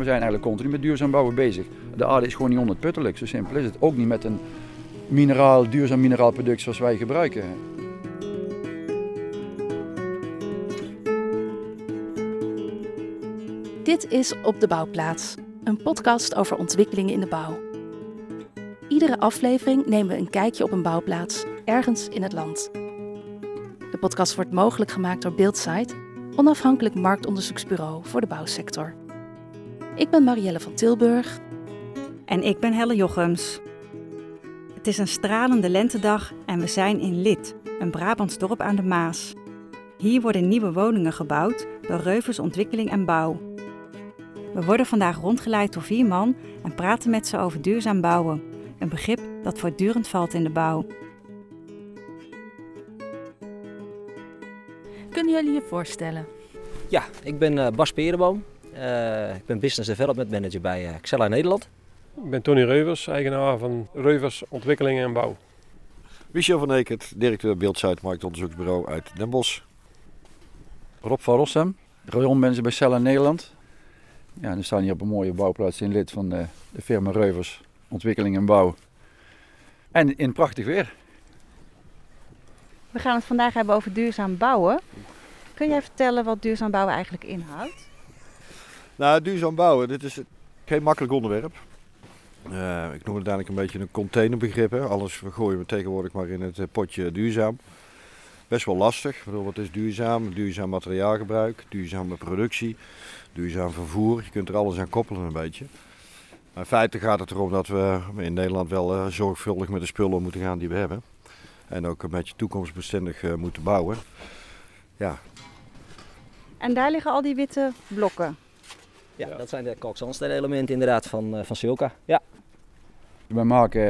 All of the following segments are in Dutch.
We zijn eigenlijk continu met duurzaam bouwen bezig. De aarde is gewoon niet onutputtelijk, zo simpel is het. Ook niet met een mineraal, duurzaam mineraalproduct zoals wij gebruiken. Dit is Op de Bouwplaats, een podcast over ontwikkelingen in de bouw. Iedere aflevering nemen we een kijkje op een bouwplaats, ergens in het land. De podcast wordt mogelijk gemaakt door Beeldsite, onafhankelijk marktonderzoeksbureau voor de bouwsector. Ik ben Marielle van Tilburg. En ik ben Helle Jochems. Het is een stralende lentedag en we zijn in Lid, een Brabants dorp aan de Maas. Hier worden nieuwe woningen gebouwd door Reuvers Ontwikkeling en Bouw. We worden vandaag rondgeleid door vier man en praten met ze over duurzaam bouwen, een begrip dat voortdurend valt in de bouw. Kunnen jullie je voorstellen? Ja, ik ben uh, Bas Perenboom. Uh, ik ben Business Development Manager bij uh, Xella Nederland. Ik ben Tony Reuvers, eigenaar van Reuvers Ontwikkelingen en Bouw. Michel van Ekert, directeur Beeldsite Marktonderzoeksbureau uit Den Bosch. Rob van Rossem, rayonmanager bij Cella Nederland. Ja, we staan hier op een mooie bouwplaats in lid van de, de firma Reuvers Ontwikkeling en Bouw. En in prachtig weer. We gaan het vandaag hebben over duurzaam bouwen. Kun jij vertellen wat duurzaam bouwen eigenlijk inhoudt? Nou, duurzaam bouwen, dit is geen makkelijk onderwerp. Uh, ik noem het eigenlijk een beetje een containerbegrip. Hè. Alles gooien we tegenwoordig maar in het eh, potje duurzaam. Best wel lastig. Wat is duurzaam? Duurzaam materiaalgebruik, duurzame productie, duurzaam vervoer. Je kunt er alles aan koppelen een beetje. Maar in feite gaat het erom dat we in Nederland wel uh, zorgvuldig met de spullen moeten gaan die we hebben. En ook een beetje toekomstbestendig moeten bouwen. Ja. En daar liggen al die witte blokken? Ja, dat zijn de kalkzandstenen elementen inderdaad van, uh, van Silka. Ja. We maken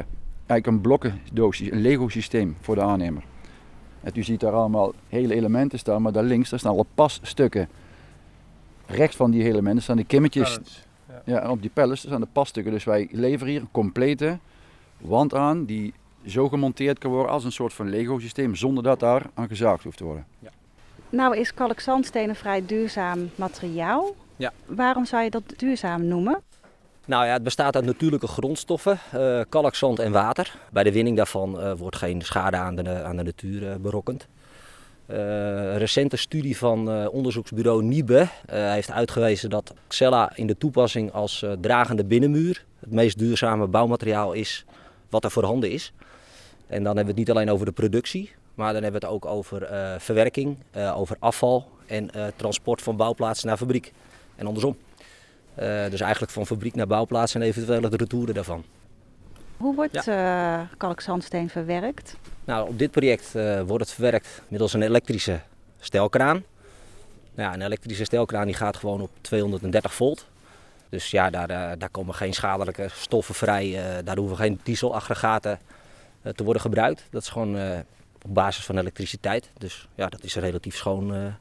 eigenlijk een blokkendoos, een Lego systeem voor de aannemer. En u ziet daar allemaal hele elementen staan, maar daar links daar staan alle passtukken. Rechts van die elementen staan de kimmetjes. Ja. ja, en op die pallets staan de passtukken. Dus wij leveren hier een complete wand aan die zo gemonteerd kan worden als een soort van Lego systeem, zonder dat daar aan gezaagd hoeft te worden. Ja. Nou is kalkzandstenen een vrij duurzaam materiaal. Ja. Waarom zou je dat duurzaam noemen? Nou ja, het bestaat uit natuurlijke grondstoffen, uh, kalkzand en water. Bij de winning daarvan uh, wordt geen schade aan de, aan de natuur uh, berokkend. een recente studie van onderzoeksbureau Niebe heeft uitgewezen dat Xella in de toepassing als dragende binnenmuur het meest duurzame bouwmateriaal is wat er voorhanden is. En dan hebben we het niet alleen over de productie, maar dan hebben we het ook over verwerking, over afval en transport van bouwplaatsen naar fabriek en andersom. Uh, dus eigenlijk van fabriek naar bouwplaats en eventueel de retouren daarvan. Hoe wordt ja. uh, kalkzandsteen verwerkt? Nou, op dit project uh, wordt het verwerkt middels een elektrische stelkraan. Ja, een elektrische stelkraan die gaat gewoon op 230 volt. Dus ja, daar, daar komen geen schadelijke stoffen vrij. daar hoeven geen dieselaggregaten te worden gebruikt. Dat is gewoon op basis van elektriciteit. Dus ja, dat is relatief schoon,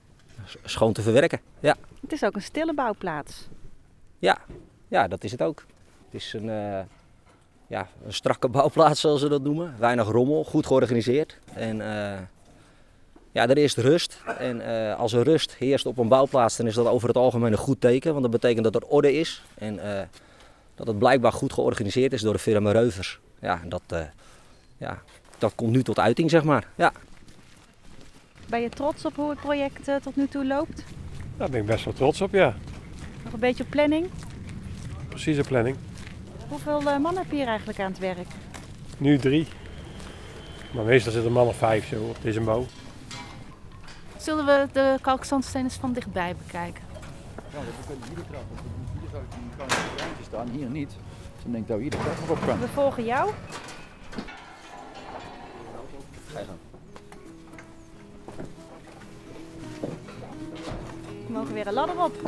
schoon te verwerken. Ja. Het is ook een stille bouwplaats. Ja, ja, dat is het ook. Het is een, uh, ja, een strakke bouwplaats, zoals ze dat noemen. Weinig rommel, goed georganiseerd. En uh, ja, er is rust. En uh, als er rust heerst op een bouwplaats, dan is dat over het algemeen een goed teken. Want dat betekent dat er orde is. En dat het blijkbaar goed georganiseerd is door de firma Reuvers. Ja, dat, ja, dat komt nu tot uiting, zeg maar. Ja. Ben je trots op hoe het project tot nu toe loopt? Daar ben ik best wel trots op, ja. Nog een beetje planning? Precieze planning. Hoeveel uh, mannen heb je hier eigenlijk aan het werk? Nu drie. Maar meestal zitten man of vijf zo op deze bouw. Zullen we de kalkzandstenen van dichtbij bekijken? Ja, we kunnen hier de trap op. Hier zou ik die kan staan, hier niet. Dus dan denk ik dat we hier de trap nog op kan. We volgen jou. Ga je gang. Weer een ladder op.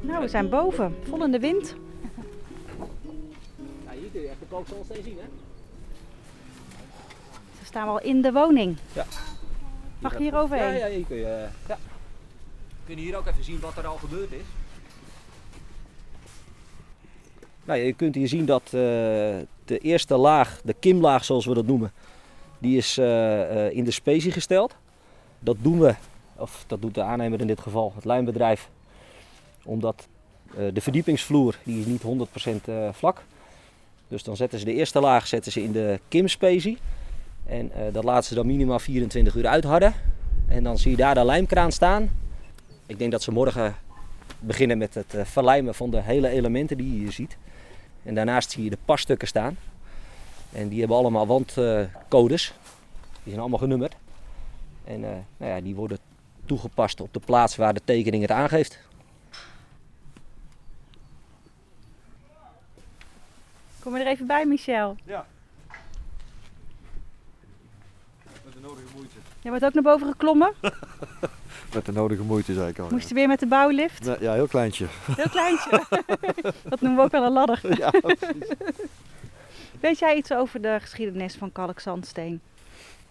Nou, we zijn boven, vol in de wind. Ja, hier kun je echt de kalkzandsteen zien, hè? Ze staan wel in de woning. Ja. Mag je hier overheen? Ja, ja, hier kun je, ja. Kun je hier ook even zien wat er al gebeurd is. Nou, je kunt hier zien dat de eerste laag, de kimlaag zoals we dat noemen, die is in de specie gesteld. Dat doen we, of dat doet de aannemer in dit geval, het lijnbedrijf, omdat de verdiepingsvloer die is niet 100% vlak dus dan zetten ze de eerste laag zetten ze in de kimspecie. En dat laten ze dan minimaal 24 uur uitharden. En dan zie je daar de lijmkraan staan. Ik denk dat ze morgen beginnen met het verlijmen van de hele elementen die je hier ziet. En daarnaast zie je de passtukken staan. En die hebben allemaal wandcodes. Die zijn allemaal genummerd. En nou ja, die worden toegepast op de plaats waar de tekening het aangeeft. Kom er even bij, Michel. Ja. Met de nodige moeite. Je wordt ook naar boven geklommen? met de nodige moeite, zei ik al. Moest je weer met de bouwlift? Ja, heel kleintje. Heel kleintje. dat noemen we ook wel een ladder. ja, precies. Weet jij iets over de geschiedenis van kalkzandsteen?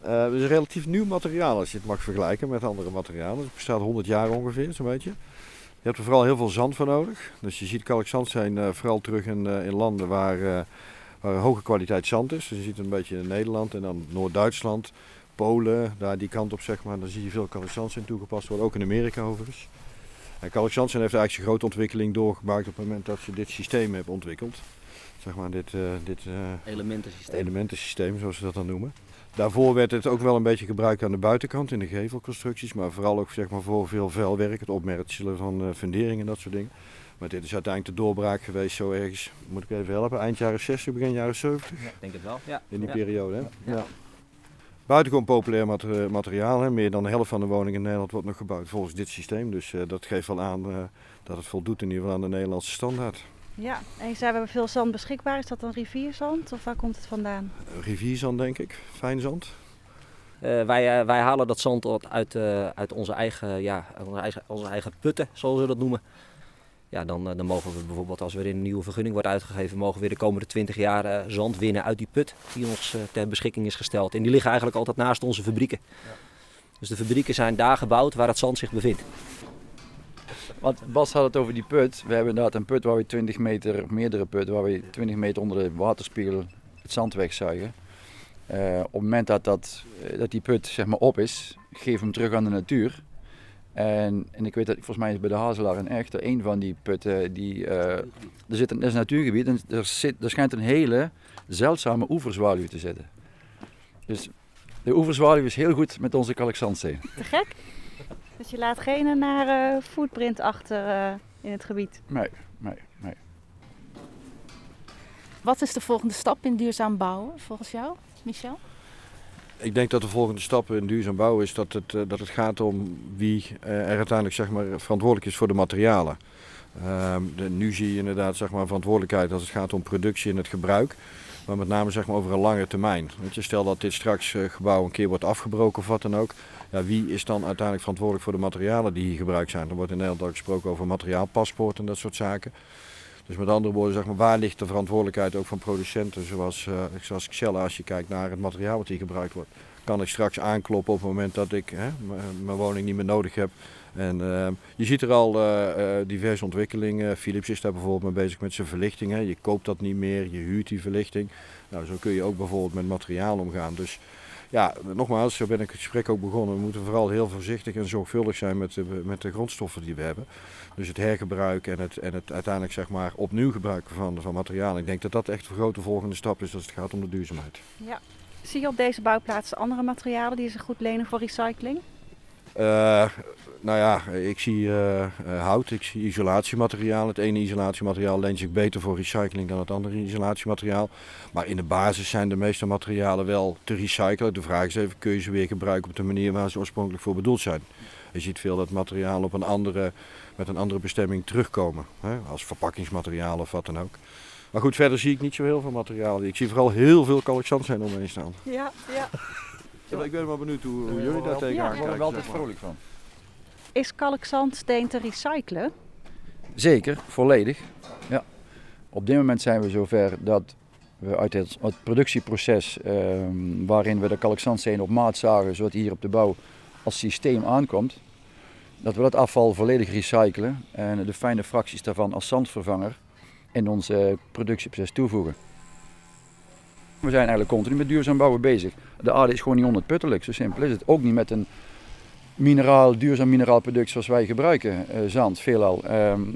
Uh, het is een relatief nieuw materiaal als je het mag vergelijken met andere materialen. Het bestaat 100 jaar ongeveer, zo'n beetje. Je hebt er vooral heel veel zand voor nodig. Dus je ziet kalkzandsteen uh, vooral terug in, uh, in landen waar, waar hoge kwaliteit zand is. Dus je ziet het een beetje in Nederland en dan Noord-Duitsland, Polen, daar die kant op zeg maar. Dan zie je veel kalkzandsteen toegepast worden, ook in Amerika overigens. En kalkzandsteen heeft eigenlijk zijn grote ontwikkeling doorgemaakt op het moment dat je dit systeem hebt ontwikkeld. Zeg maar dit, dit elementensysteem. elementensysteem, zoals ze dat dan noemen. Daarvoor werd het ook wel een beetje gebruikt aan de buitenkant in de gevelconstructies, maar vooral ook zeg maar, voor veel vuilwerk, het opmerkselen van uh, funderingen en dat soort dingen. Maar dit is uiteindelijk de doorbraak geweest zo ergens, moet ik even helpen, eind jaren 60, begin jaren 70. Ja, denk het wel. Ja. In die periode. Hè? Ja. Buitengewoon populair materiaal. Hè. Meer dan de helft van de woningen in Nederland wordt nog gebouwd volgens dit systeem. Dus uh, dat geeft wel aan uh, dat het voldoet in ieder geval aan de Nederlandse standaard. Ja, en je zei we hebben veel zand beschikbaar. Is dat dan rivierzand of waar komt het vandaan? Rivierzand denk ik, fijn zand. Uh, wij, uh, wij halen dat zand uit, uh, uit onze, eigen, ja, onze, eigen, onze eigen putten, zoals we dat noemen. Ja, dan, dan mogen we bijvoorbeeld als er een nieuwe vergunning wordt uitgegeven, mogen we de komende 20 jaar zand winnen uit die put die ons ter beschikking is gesteld. En die liggen eigenlijk altijd naast onze fabrieken. Ja. Dus de fabrieken zijn daar gebouwd waar het zand zich bevindt. Want Bas had het over die put. We hebben inderdaad een put waar we 20 meter, meerdere putten, waar we 20 meter onder de waterspiegel het zand wegzuigen. Uh, op het moment dat, dat, eh, dat die put zeg maar, op is, geef hem terug aan de natuur. En, en ik weet dat, volgens mij is bij de Hazelaar in Echter, een van die putten, die, uh, er, zit een, is een natuurgebied en er, zit, er schijnt een hele zeldzame oeverzwaluw te zitten. Dus de oeverzwaluw is heel goed met onze kalkzandsteen. Te gek? Dus je laat geen nare uh, footprint achter uh, in het gebied? Nee, nee, nee. Wat is de volgende stap in duurzaam bouwen volgens jou, Michel? Ik denk dat de volgende stap in duurzaam bouwen is dat het, uh, dat het gaat om wie er uiteindelijk zeg maar, verantwoordelijk is voor de materialen. Ehm, de, nu zie je inderdaad zeg maar, verantwoordelijkheid als het gaat om productie en het gebruik. Maar met name zeg maar, over een lange termijn. Weet je, stel dat dit straks gebouw een keer wordt afgebroken of wat dan ook ja, wie is dan uiteindelijk verantwoordelijk voor de materialen die hier gebruikt zijn? Er wordt in Nederland ook gesproken over materiaalpaspoort en dat soort zaken. Dus met andere woorden, zeg maar, waar ligt de verantwoordelijkheid ook van producenten zoals, uh, zoals als je kijkt naar het materiaal wat hier gebruikt wordt? Kan ik straks aankloppen op het moment dat ik hè, mijn woning niet meer nodig heb? En uh, je ziet er al uh, diverse ontwikkelingen. Philips is daar bijvoorbeeld mee bezig met zijn verlichting. Hè. Je koopt dat niet meer, je huurt die verlichting. Nou, zo kun je ook bijvoorbeeld met materiaal omgaan. Dus ja, nogmaals, zo ben ik het gesprek ook begonnen. We moeten vooral heel voorzichtig en zorgvuldig zijn met de, met de grondstoffen die we hebben. Dus het hergebruik en het, en het uiteindelijk zeg maar opnieuw gebruiken van, van materialen. Ik denk dat dat echt een grote volgende stap is als het gaat om de duurzaamheid. Ja. Zie je op deze bouwplaats andere materialen die zich goed lenen voor recycling? Uh, nou ja, ik zie uh, hout, ik zie isolatiemateriaal. Het ene isolatiemateriaal leent zich beter voor recycling dan het andere isolatiemateriaal. Maar in de basis zijn de meeste materialen wel te recyclen. De vraag is even, kun je ze weer gebruiken op de manier waar ze oorspronkelijk voor bedoeld zijn? Je ziet veel dat materialen op een andere, met een andere bestemming terugkomen. Hè? Als verpakkingsmateriaal of wat dan ook. Maar goed, verder zie ik niet zo heel veel materialen. Ik zie vooral heel veel kalkzandsteen omheen staan. Ja, ja. Ja ik ben wel benieuwd hoe, hoe jullie daar tegenaan kijken. Daar word ik altijd vrolijk van. Is kalkzandsteen te recyclen? Zeker, volledig. Ja. Op dit moment zijn we zover dat we uit het, het productieproces um, waarin we de kalkzandsteen op maat zagen, zodat hier op de bouw als systeem aankomt, dat we dat afval volledig recyclen en de fijne fracties daarvan als zandvervanger in onze productieproces toevoegen. We zijn eigenlijk continu met duurzaam bouwen bezig. De aarde is gewoon niet onuitputtelijk, zo simpel is het. Ook niet met een mineraal, duurzaam mineraalproduct zoals wij gebruiken, uh, zand veelal. Um,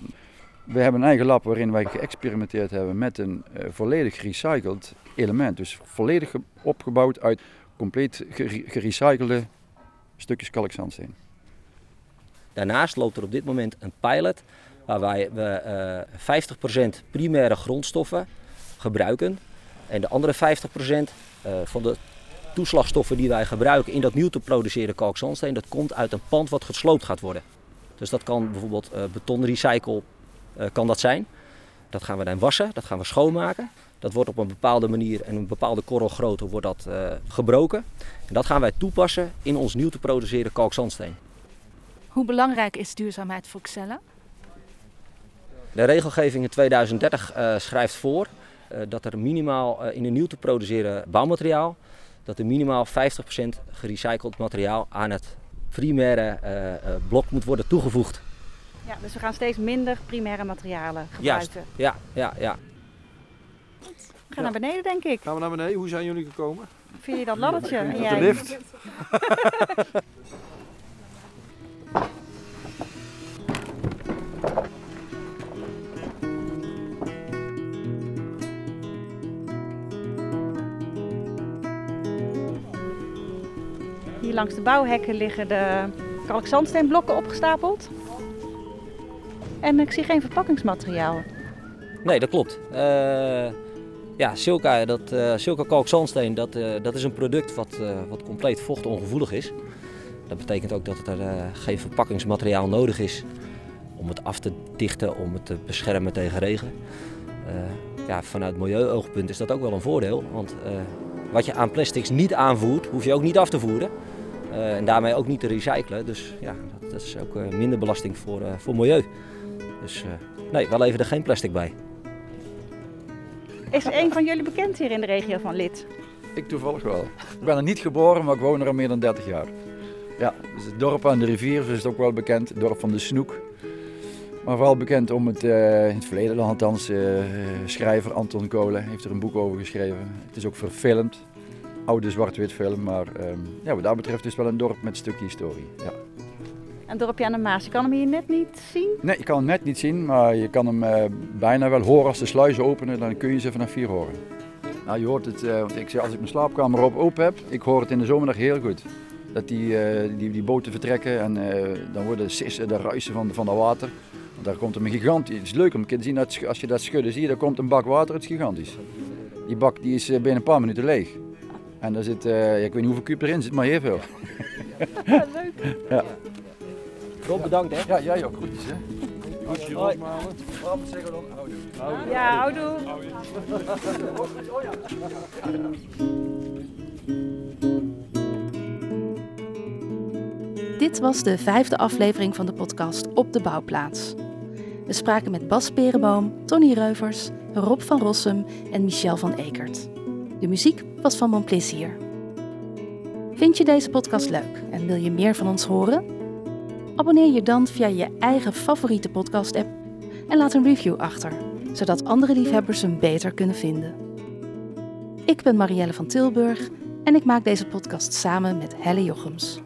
we hebben een eigen lab waarin wij geëxperimenteerd hebben met een uh, volledig gerecycled element. Dus volledig opgebouwd uit compleet gerecyclede stukjes kalkzandsteen. Daarnaast loopt er op dit moment een pilot waarbij we uh, 50% primaire grondstoffen gebruiken. En de andere 50% uh, van de toeslagstoffen die wij gebruiken in dat nieuw te produceren kalkzandsteen, dat komt uit een pand wat gesloopt gaat worden. Dus dat kan bijvoorbeeld uh, betonrecycle uh, kan dat zijn. Dat gaan we dan wassen, dat gaan we schoonmaken. Dat wordt op een bepaalde manier en een bepaalde korrelgrootte wordt dat uh, gebroken. En dat gaan wij toepassen in ons nieuw te produceren kalkzandsteen. Hoe belangrijk is duurzaamheid voor Xella? De regelgeving in 2030 uh, schrijft voor dat er minimaal in een nieuw te produceren bouwmateriaal dat er minimaal 50% gerecycled materiaal aan het primaire blok moet worden toegevoegd. Ja, dus we gaan steeds minder primaire materialen gebruiken. Juist. Ja, ja, ja. We gaan ja. naar beneden, denk ik. Gaan we naar beneden? Hoe zijn jullie gekomen? Vind je dat laddertje? Met de lift. langs de bouwhekken liggen de kalkzandsteenblokken opgestapeld. En ik zie geen verpakkingsmateriaal. Nee, dat klopt. Uh, ja, Silka, dat, uh, kalkzandsteen, dat, uh, dat is een product wat, wat compleet vochtongevoelig is. Dat betekent ook dat er geen verpakkingsmateriaal nodig is om het af te dichten, om het te beschermen tegen regen. ja, vanuit milieuoogpunt is dat ook wel een voordeel, want wat je aan plastics niet aanvoert, hoef je ook niet af te voeren. En daarmee ook niet te recyclen. Dus ja, dat, dat is ook minder belasting voor, voor milieu. Dus uh, nee, wel even er geen plastic bij. Is een van jullie bekend hier in de regio van Lid? Ik toevallig wel. Ik ben er niet geboren, maar ik woon er al meer dan 30 jaar. Ja, dus het dorp aan de rivier dus is het ook wel bekend, het dorp van de Snoek. Maar vooral bekend om het, uh, in het verleden althans, uh, schrijver Anton Kolen heeft er een boek over geschreven. Het is ook verfilmd, oude zwart-wit film, maar um, ja, wat dat betreft is het wel een dorp met een stukje historie. Ja. Een dorpje aan de Maas. Je kan hem hier net niet zien? Nee, je kan hem net niet zien, maar je kan hem uh, bijna wel horen als de sluizen openen. Dan kun je ze vanaf hier horen. Nou, je hoort het, uh, want ik zeg, als ik mijn slaapkamer op open heb, ik hoor het in de zomer nog heel goed. Dat die, uh, die, die boten vertrekken en dan worden sissen, de ruisen van, van het water. Want daar komt een gigantisch, het is leuk om te zien, dat, als je dat schudden zie je, daar komt een bak water, het is gigantisch. Die bak die is binnen een paar minuten leeg. En daar zit, ja, ik weet niet hoeveel kuub erin zit, maar heel veel. leuk. ja. Rob, bedankt hè. Ja, jij ook. Groetjes hè. Waarom zeggen we dan houdoe? Ja, houdoe. Dit was de vijfde aflevering van de podcast Op de Bouwplaats. We spraken met Bas Perenboom, Tony Reuvers, Rob van Rossum en Michel van Ekert. De muziek was van Montplaisir. Vind je deze podcast leuk en wil je meer van ons horen? Abonneer je dan via je eigen favoriete podcast-app en laat een review achter, zodat andere liefhebbers hem beter kunnen vinden. Ik ben Marielle van Tilburg en ik maak deze podcast samen met Helle Jochems.